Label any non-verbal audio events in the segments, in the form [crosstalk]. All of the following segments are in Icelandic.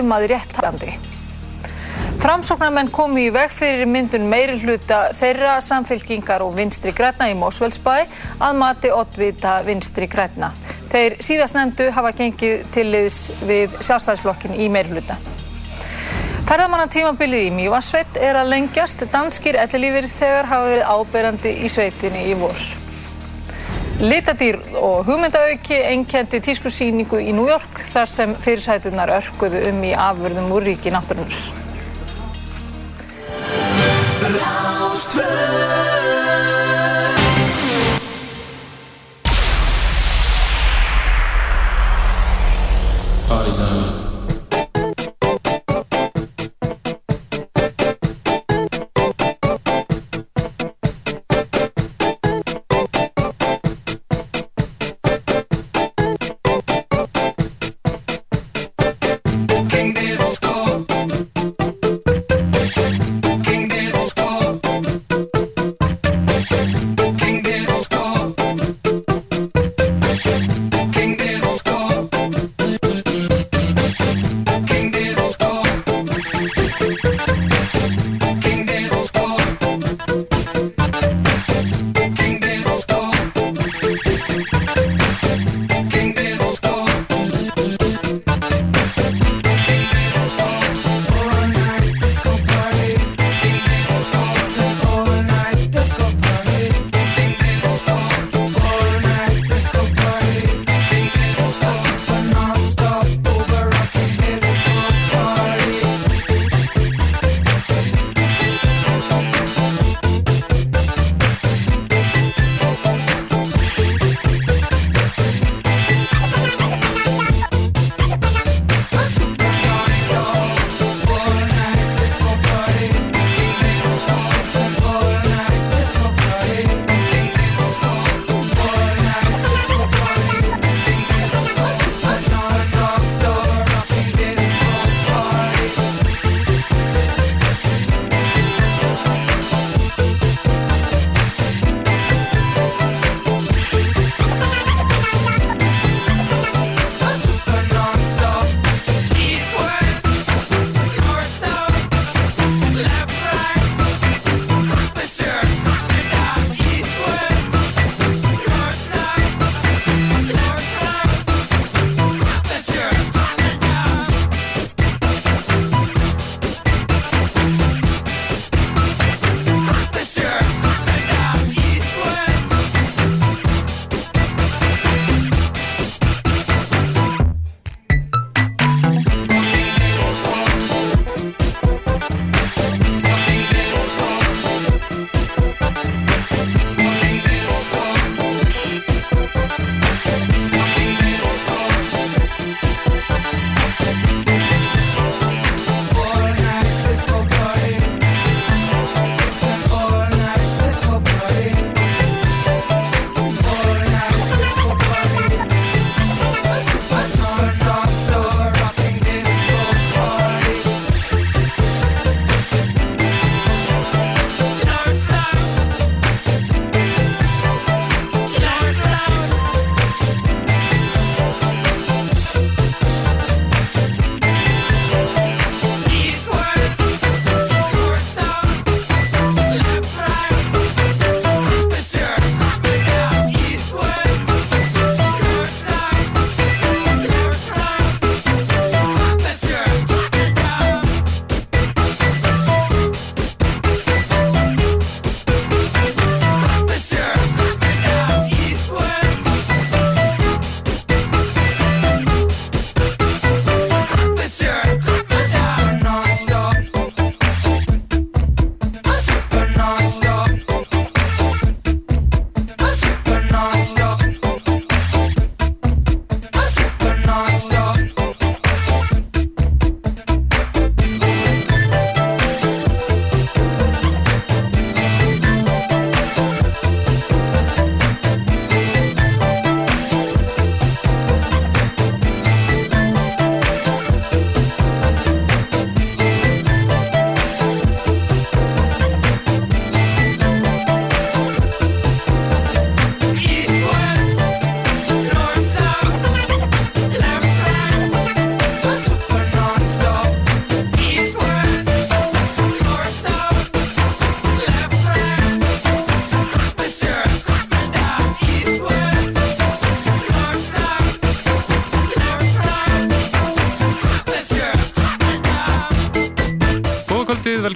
um að réttarandi. Framsóknarmenn komu í veg fyrir myndun meiri hluta þeirra samfélkingar og vinstri græna í Mósfellsbæ að mati oddvita vinstri græna. Þeir síðast nefndu hafa gengið til liðs við sjálfstæðisblokkin í meiri hluta. Ferðamanna tímabilið í Mývarsveit er að lengjast. Danskir ellilífyrir þegar hafa verið áberandi í sveitinni í vor. Litadýr og hugmyndaauki einkendi tískusýningu í New York þar sem fyrirsætunar örkuðu um í afvörðum úr ríki náttúrunar.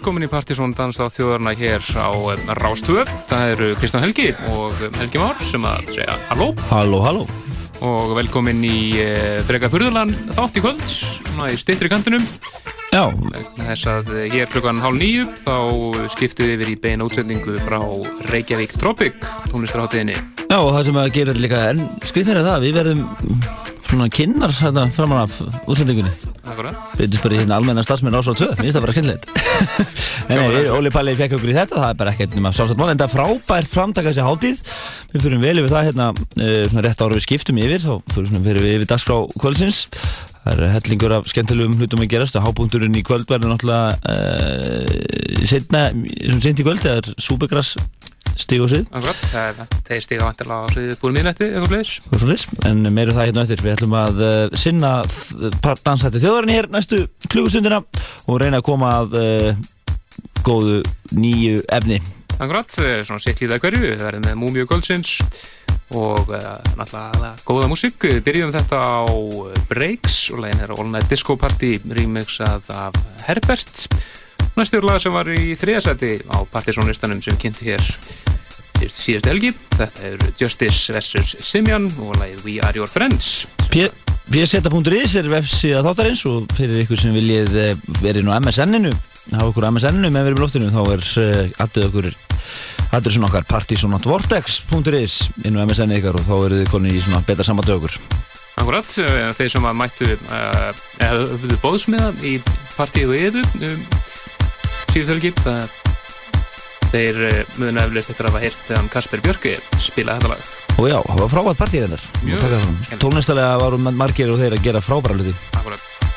Velkomin í Partisón Dans á þjóðarna hér á eh, Rástöð. Það eru Kristján Helgi og Helgi Már sem að segja halló Halló, halló og velkomin í uh, Freka Furðurland þátt í kvöld, svona í stittri kantinum. Já, Þess að eh, hér klukkan hálf nýju þá skiptum við yfir í beina útsendingu frá Reykjavík Tropic tónlistarháttiðinni. já, og það sem að gera líka en skriðir er það, við verðum svona kynnar hérna framan af útsendingunni Akkurat. Byrjum bara í hérna almenna starfsmenn ásvara 2, mér finnst það bara [laughs] Nei, nei, við, Óli Palli fekk okkur í þetta, það er bara ekkert nema sjálfsagt mál, en það er frábær framtaka þessi hátíð. Við fyrir vel yfir það hérna, uh, svona rétt ára við skiptum yfir, þá fyrir við yfir dagskrá kvöldsins Það er hellingur af skemmtilegum hlutum að gerast og hápunkturinn í kvöld verður náttúrulega uh, setna, sem sent í kvöld, það er Súbegras stig og sið. Akkurat, það er þeir stiga vantilega á sviðið búin miðnætti, eitthvað og svo liðs, en meiru það hérna eftir. Við ætlum að uh, sinna dansætti þjóðarinn hér næstu klugustundina og reyna að koma að uh, góðu nýju efni. Akkurat, eh, svona sitt líða hverju, við verðum með Múmiu Goldsins og uh, náttúrulega góða músík. Byrjum þetta á eh, Breaks og lægin er All Night Disco Party remixað af Herbert. Næstur lag sem var í þriðasæti á Partizónlistanum sem kynnti hér síðast helgi. Þetta er Justice vs. Simian og lægið We Are Your Friends. pseta.is er vefsíða þáttarins og fyrir ykkur sem viljið eh, verið nú MSN-inu hafa okkur á MSN-inu með verið í loftinu þá er uh, aðtöð okkur adressun okkar partysonatvortex.is inn á MSN ykkar og þá eru þið konið í svona betra sambandi okkur. Akkurat, eh, þeir sem að mættu uh, eða bóðsmiða í partíu og yður um, síðust helgi það þeir uh, muna eflust eftir að hafa heyrt um Kasper Björki spila þetta lag. Og já, það var frábært partíð hennar. Mjög Tónlistalega varum margir og þeir að gera frábæra hluti. Akkurat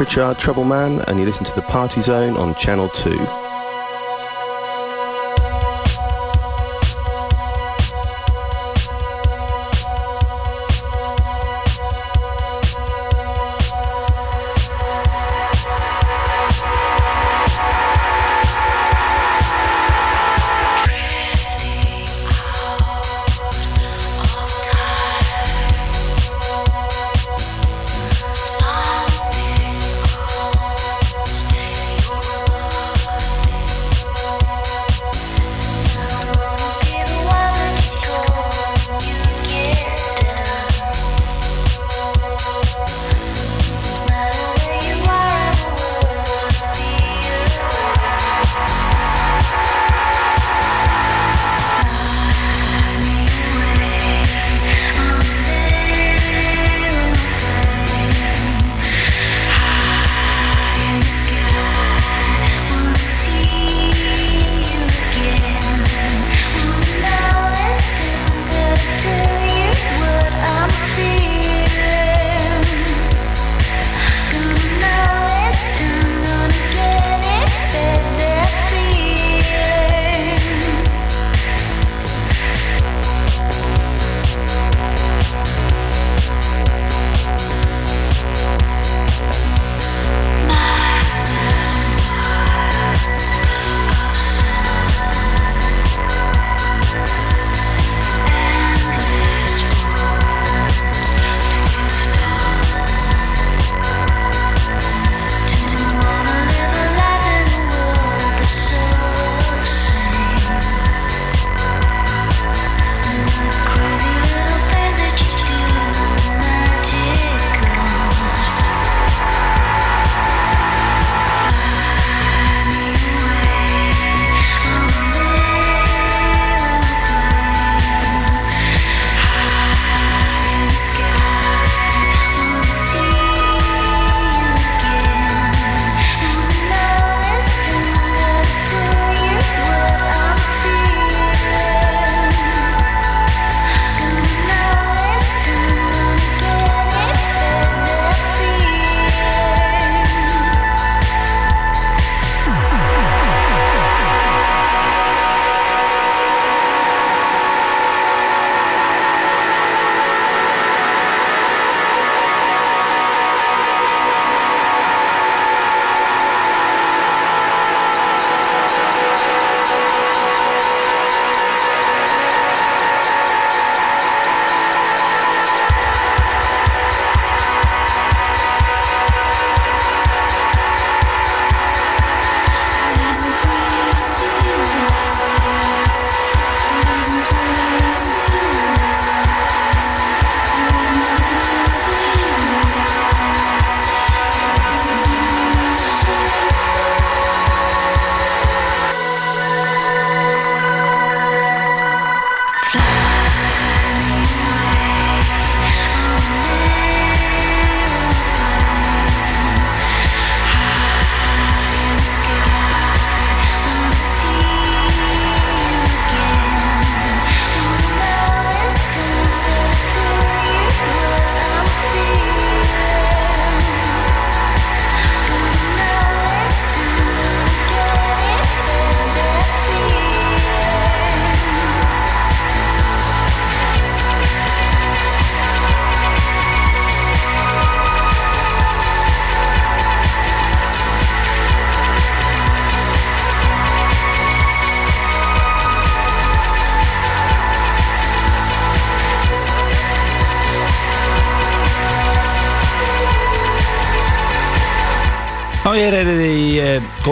Pritchard, Trouble Man, and you listen to the Party Zone on Channel 2.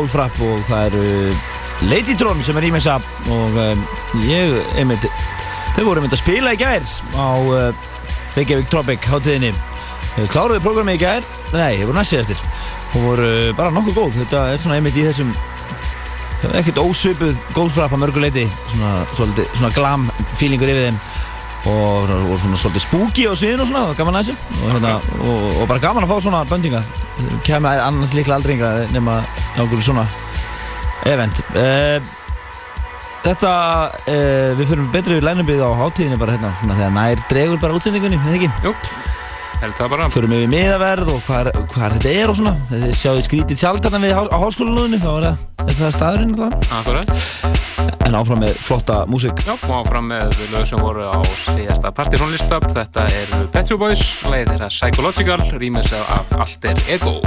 uh, Golfrap og það eru Lady Drone sem er í messa og um, ég, einmitt, þau voru einmitt að spila í gær á uh, Reykjavík Tropic hátíðinni. Þau kláruðu programmi í gær, nei, þau voru næstsíðastir. Og voru bara nokkuð góð. Þetta er svona einmitt í þessum, ekkert ósvipuð Golfrap að mörguleiti, svona, svolítið, svona glam feelingur yfir þeim og, og svona svolítið spooky á sviðinu og svona, gaman að þessu. Og, hérna, og, og bara gaman að fá svona böndinga kemur annars líklega aldrei yngra nema nákvæmlega svona event uh, Þetta, uh, við fyrir betri við lænubið á hátíðinni bara hérna svona þegar nær dregur bara útsendingunni, eða ekki? Jú. held það bara förum við miðaverð og hvað, þetta er og svona sjáðu skrítið tjaldarna við á háskólanúðinu þá er það staðurinn alltaf Akkurat en áfram með flotta músík. Já, og áfram með lög sem voru á síðasta partysónlista. Þetta er Pet Shop Boys, leið þeirra Psychological, rýmis af Alter Ego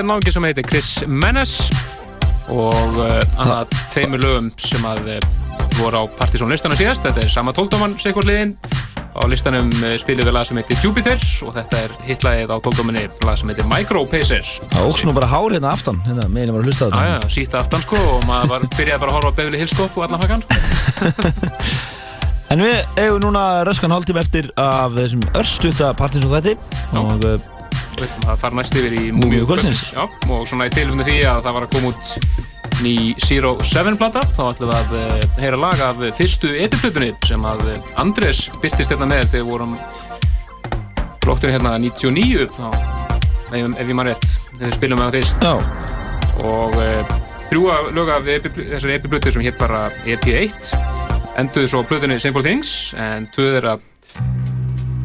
er náðingi sem heitir Chris Menes og uh, hann að tveimur lögum sem að uh, voru á Partizón listana síðast. Þetta er sama tóldáman sikur liðin. Á listanum uh, spilum við lag sem heitir Jupiter og þetta er hitlagið á tóldáminni lag sem heitir Micro Pacer Það óks nú bara hár hérna aftan, hérna, meðin var að hlusta á Já, þetta. já, síta aftan sko og maður var, byrjaði bara að horfa á Beverly Hills sko og allan hakkan [laughs] En við eigum núna röskan hálftíma eftir af þessum örstutta partins og þetta og uh, Við ætlum að fara næst yfir í Múmíu kvöldsins. Og svona í tilfyndu því að það var að koma út ný Zero Seven plata þá ætlum við að uh, heyra lag af fyrstu epiplutunni sem að uh, Andrés byrtist hérna með þegar við vorum blótturinn hérna 99 þá, ef, ég maður rétt þegar við spilum með það fyrst. Og uh, þrjúa lög af þessari epiplutu sem hétt bara EP1 enduðu svo á plutunni Simple Things en tvöð er að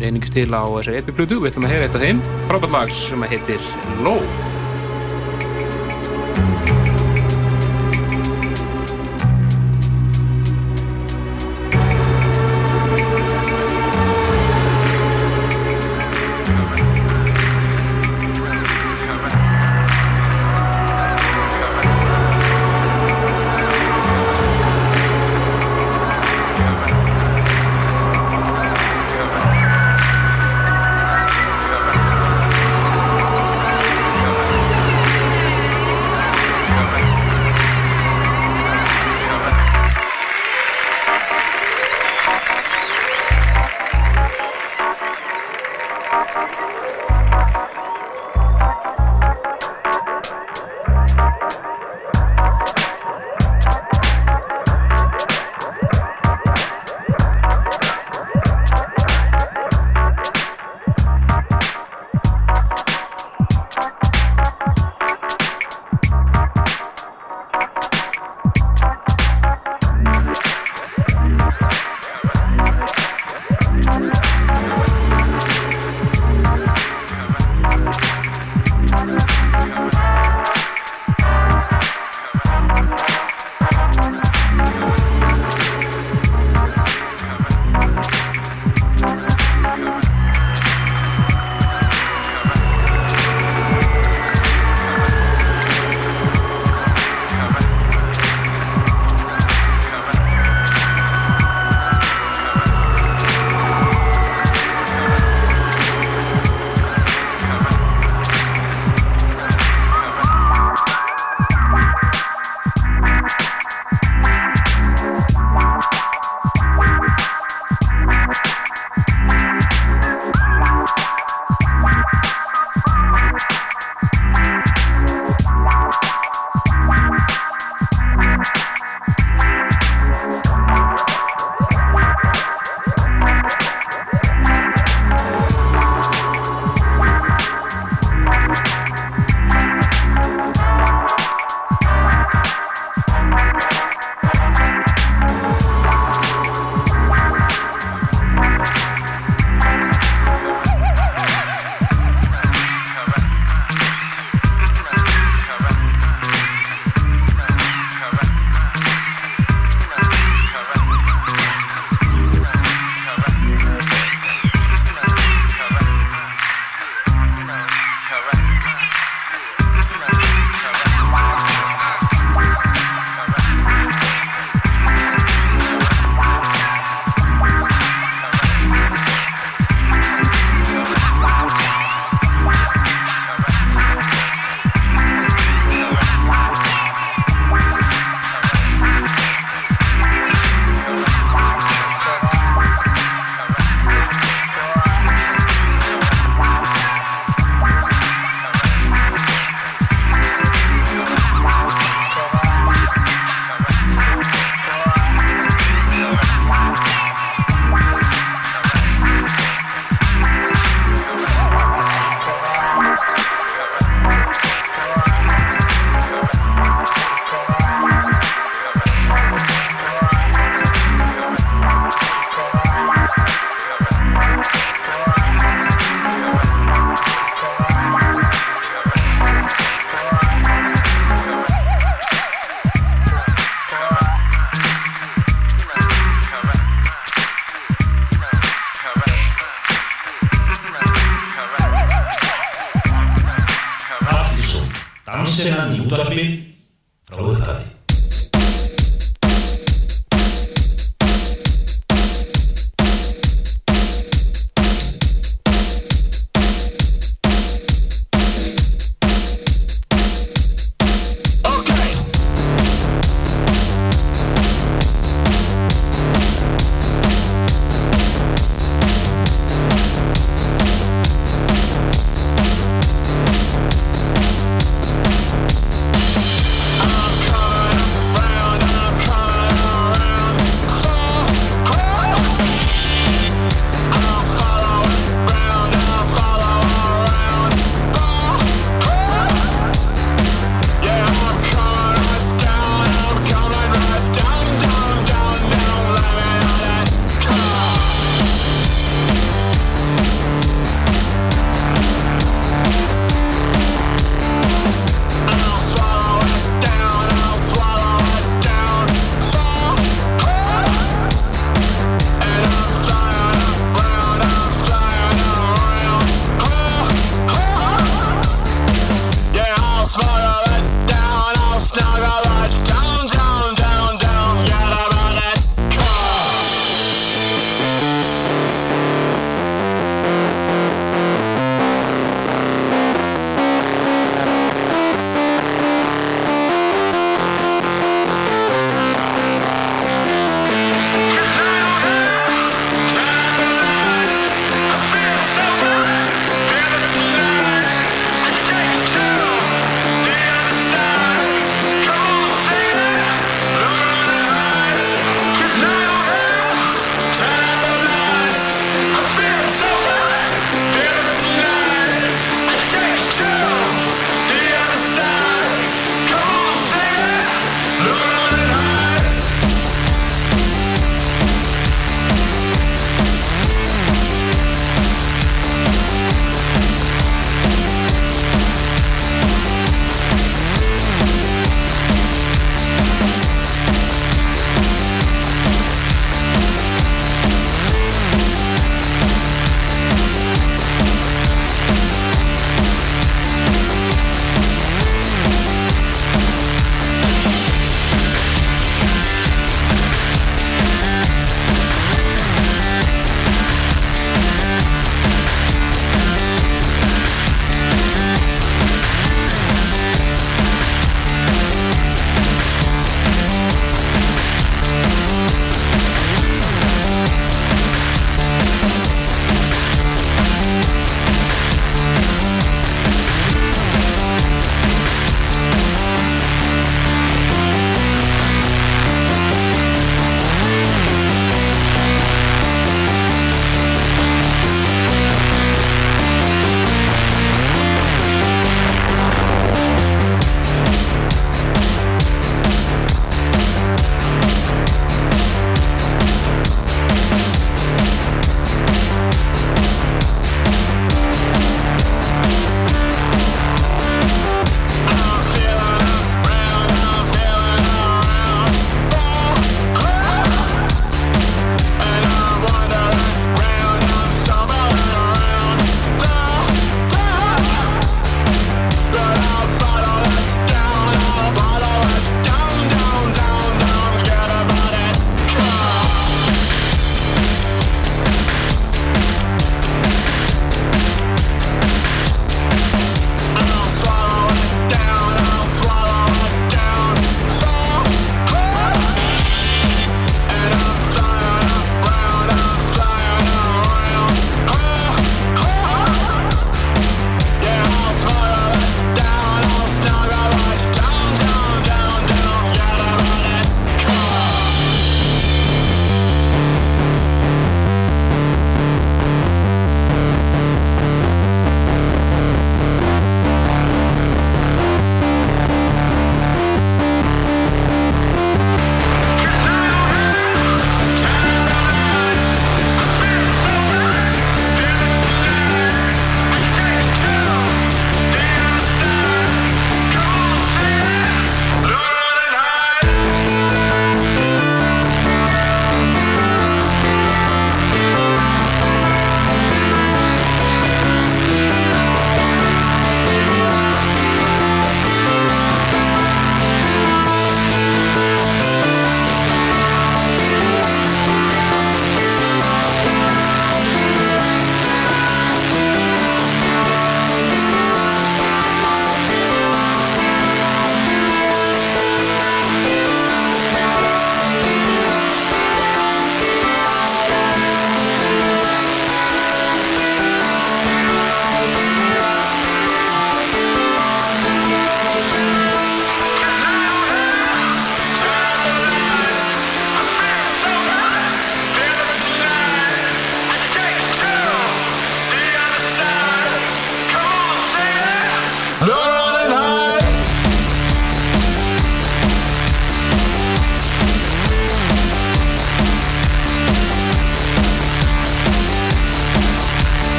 reyningst til á þessari epiplutu við ætlum að heyra eitt af þeim frábært lag sem heitir Low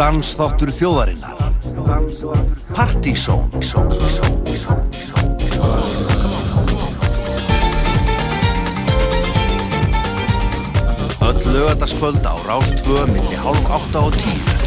Dansþáttur þjóðarinnar. Partizón Öll lögadaskvöld á Rástföð millir hálf 8 og 10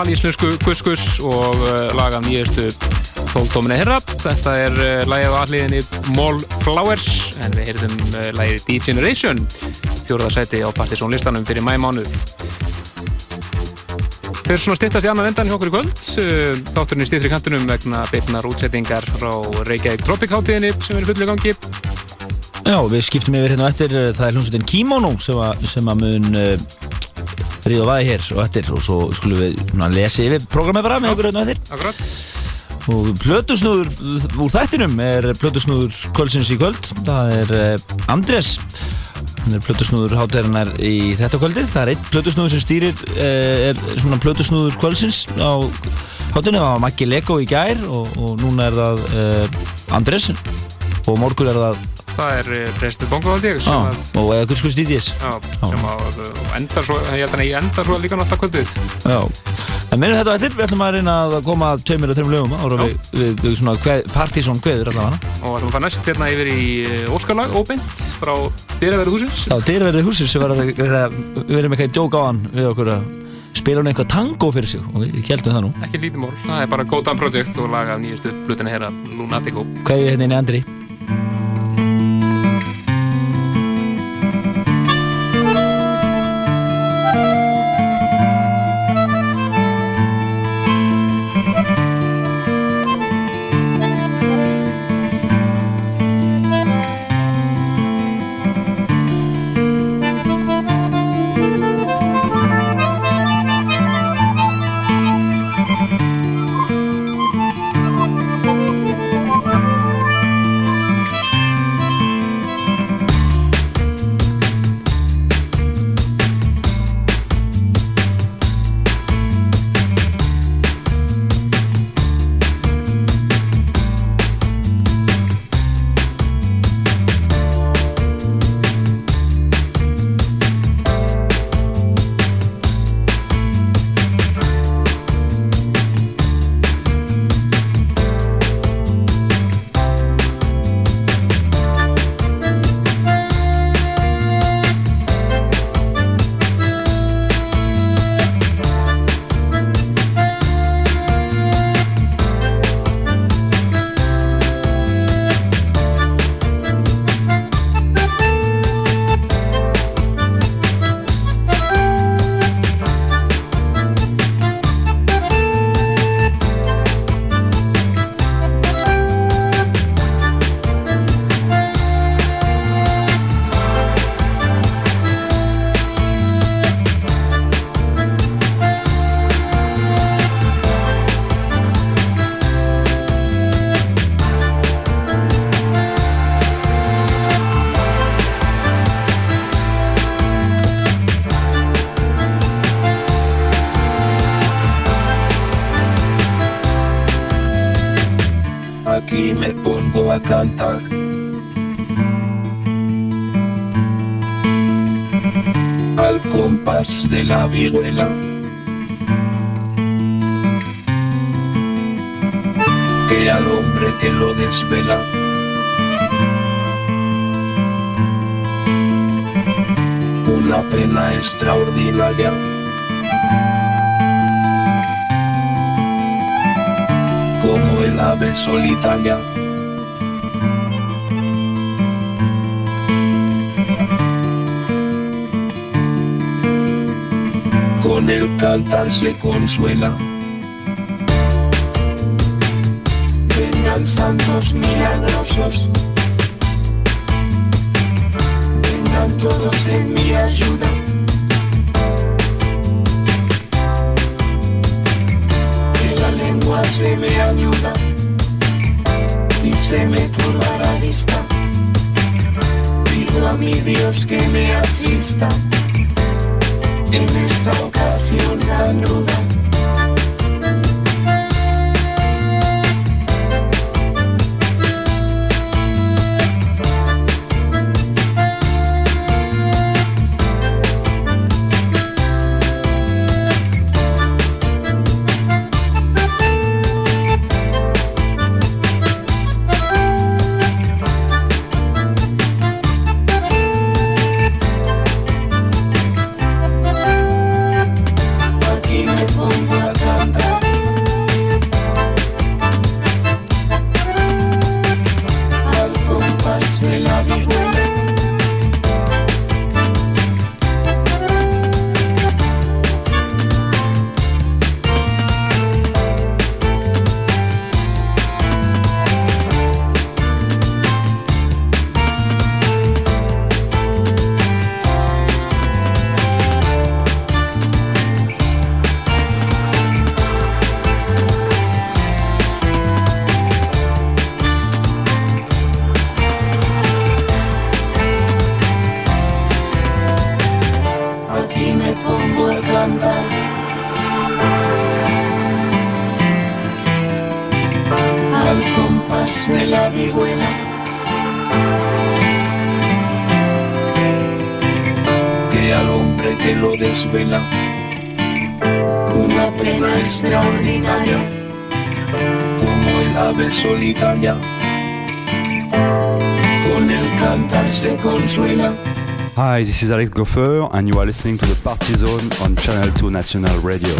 alíslösku Guskus og eh, laga nýjastu tóltóminni herra. Þetta er eh, lægið á alliðinni Mól Flowers en við heyrðum eh, lægið D-Generation fjóruðarsæti á partysónlistanum fyrir mæmánuð. Þau eru svona styrtast í annan endan hjá okkur í kvöld. Þátturinn í styrtri kantunum vegna beitnar útsettingar frá Reykjavík Tropic-háttíðinni sem eru fullið gangi. Já, við skiptum yfir hérna eftir það er hljómsveitin Kimono sem að, sem að mun ríða vaði hér og eftir og svo skulum við lesa yfir programmið bara með okkur hérna og eftir. Akkurat. Og plötusnúður úr þættinum er plötusnúður kvöldsins í kvöld. Það er uh, Andrés, hann er plötusnúður hátegirinnar í þetta kvöldið. Það er einn plötusnúður sem stýrir, uh, er svona plötusnúður kvöldsins á háteginu. Það var Maggi Lego í gær og, og núna er það uh, Andrés og morgur er það Það er uh, Prestur Bongo held ég sem á, að og sem að uh, endar svo, ég held að ég endar svo líka náttúrulega kvöldið. Já, en minnum þetta á eftir, við ætlum að reyna að koma að tveimur og þreim lögum ára við, við, við svona kveð, partysón kveður allavega. Og ætlum að fara næst hérna yfir í uh, Óskarlag, óbeint, frá Dyraverið húsins. Já, dyrverðið húsins við erum eitthvað í djók á hann við okkur að spila hann eitthvað tango fyrir sig og við heldum það nú. Ekki lítið mál, það er bara Godan Project og lag af nýjustu blutinni herra Lunatico. Hvað er hérna í Andri? Al compás de la viruela. Que al hombre que lo desvela. Una pena extraordinaria. como el ave solitaria. El cantar se consuela. Vengan santos milagrosos. This is Alex Gopher, and you are listening to the Party Zone on Channel 2 National Radio.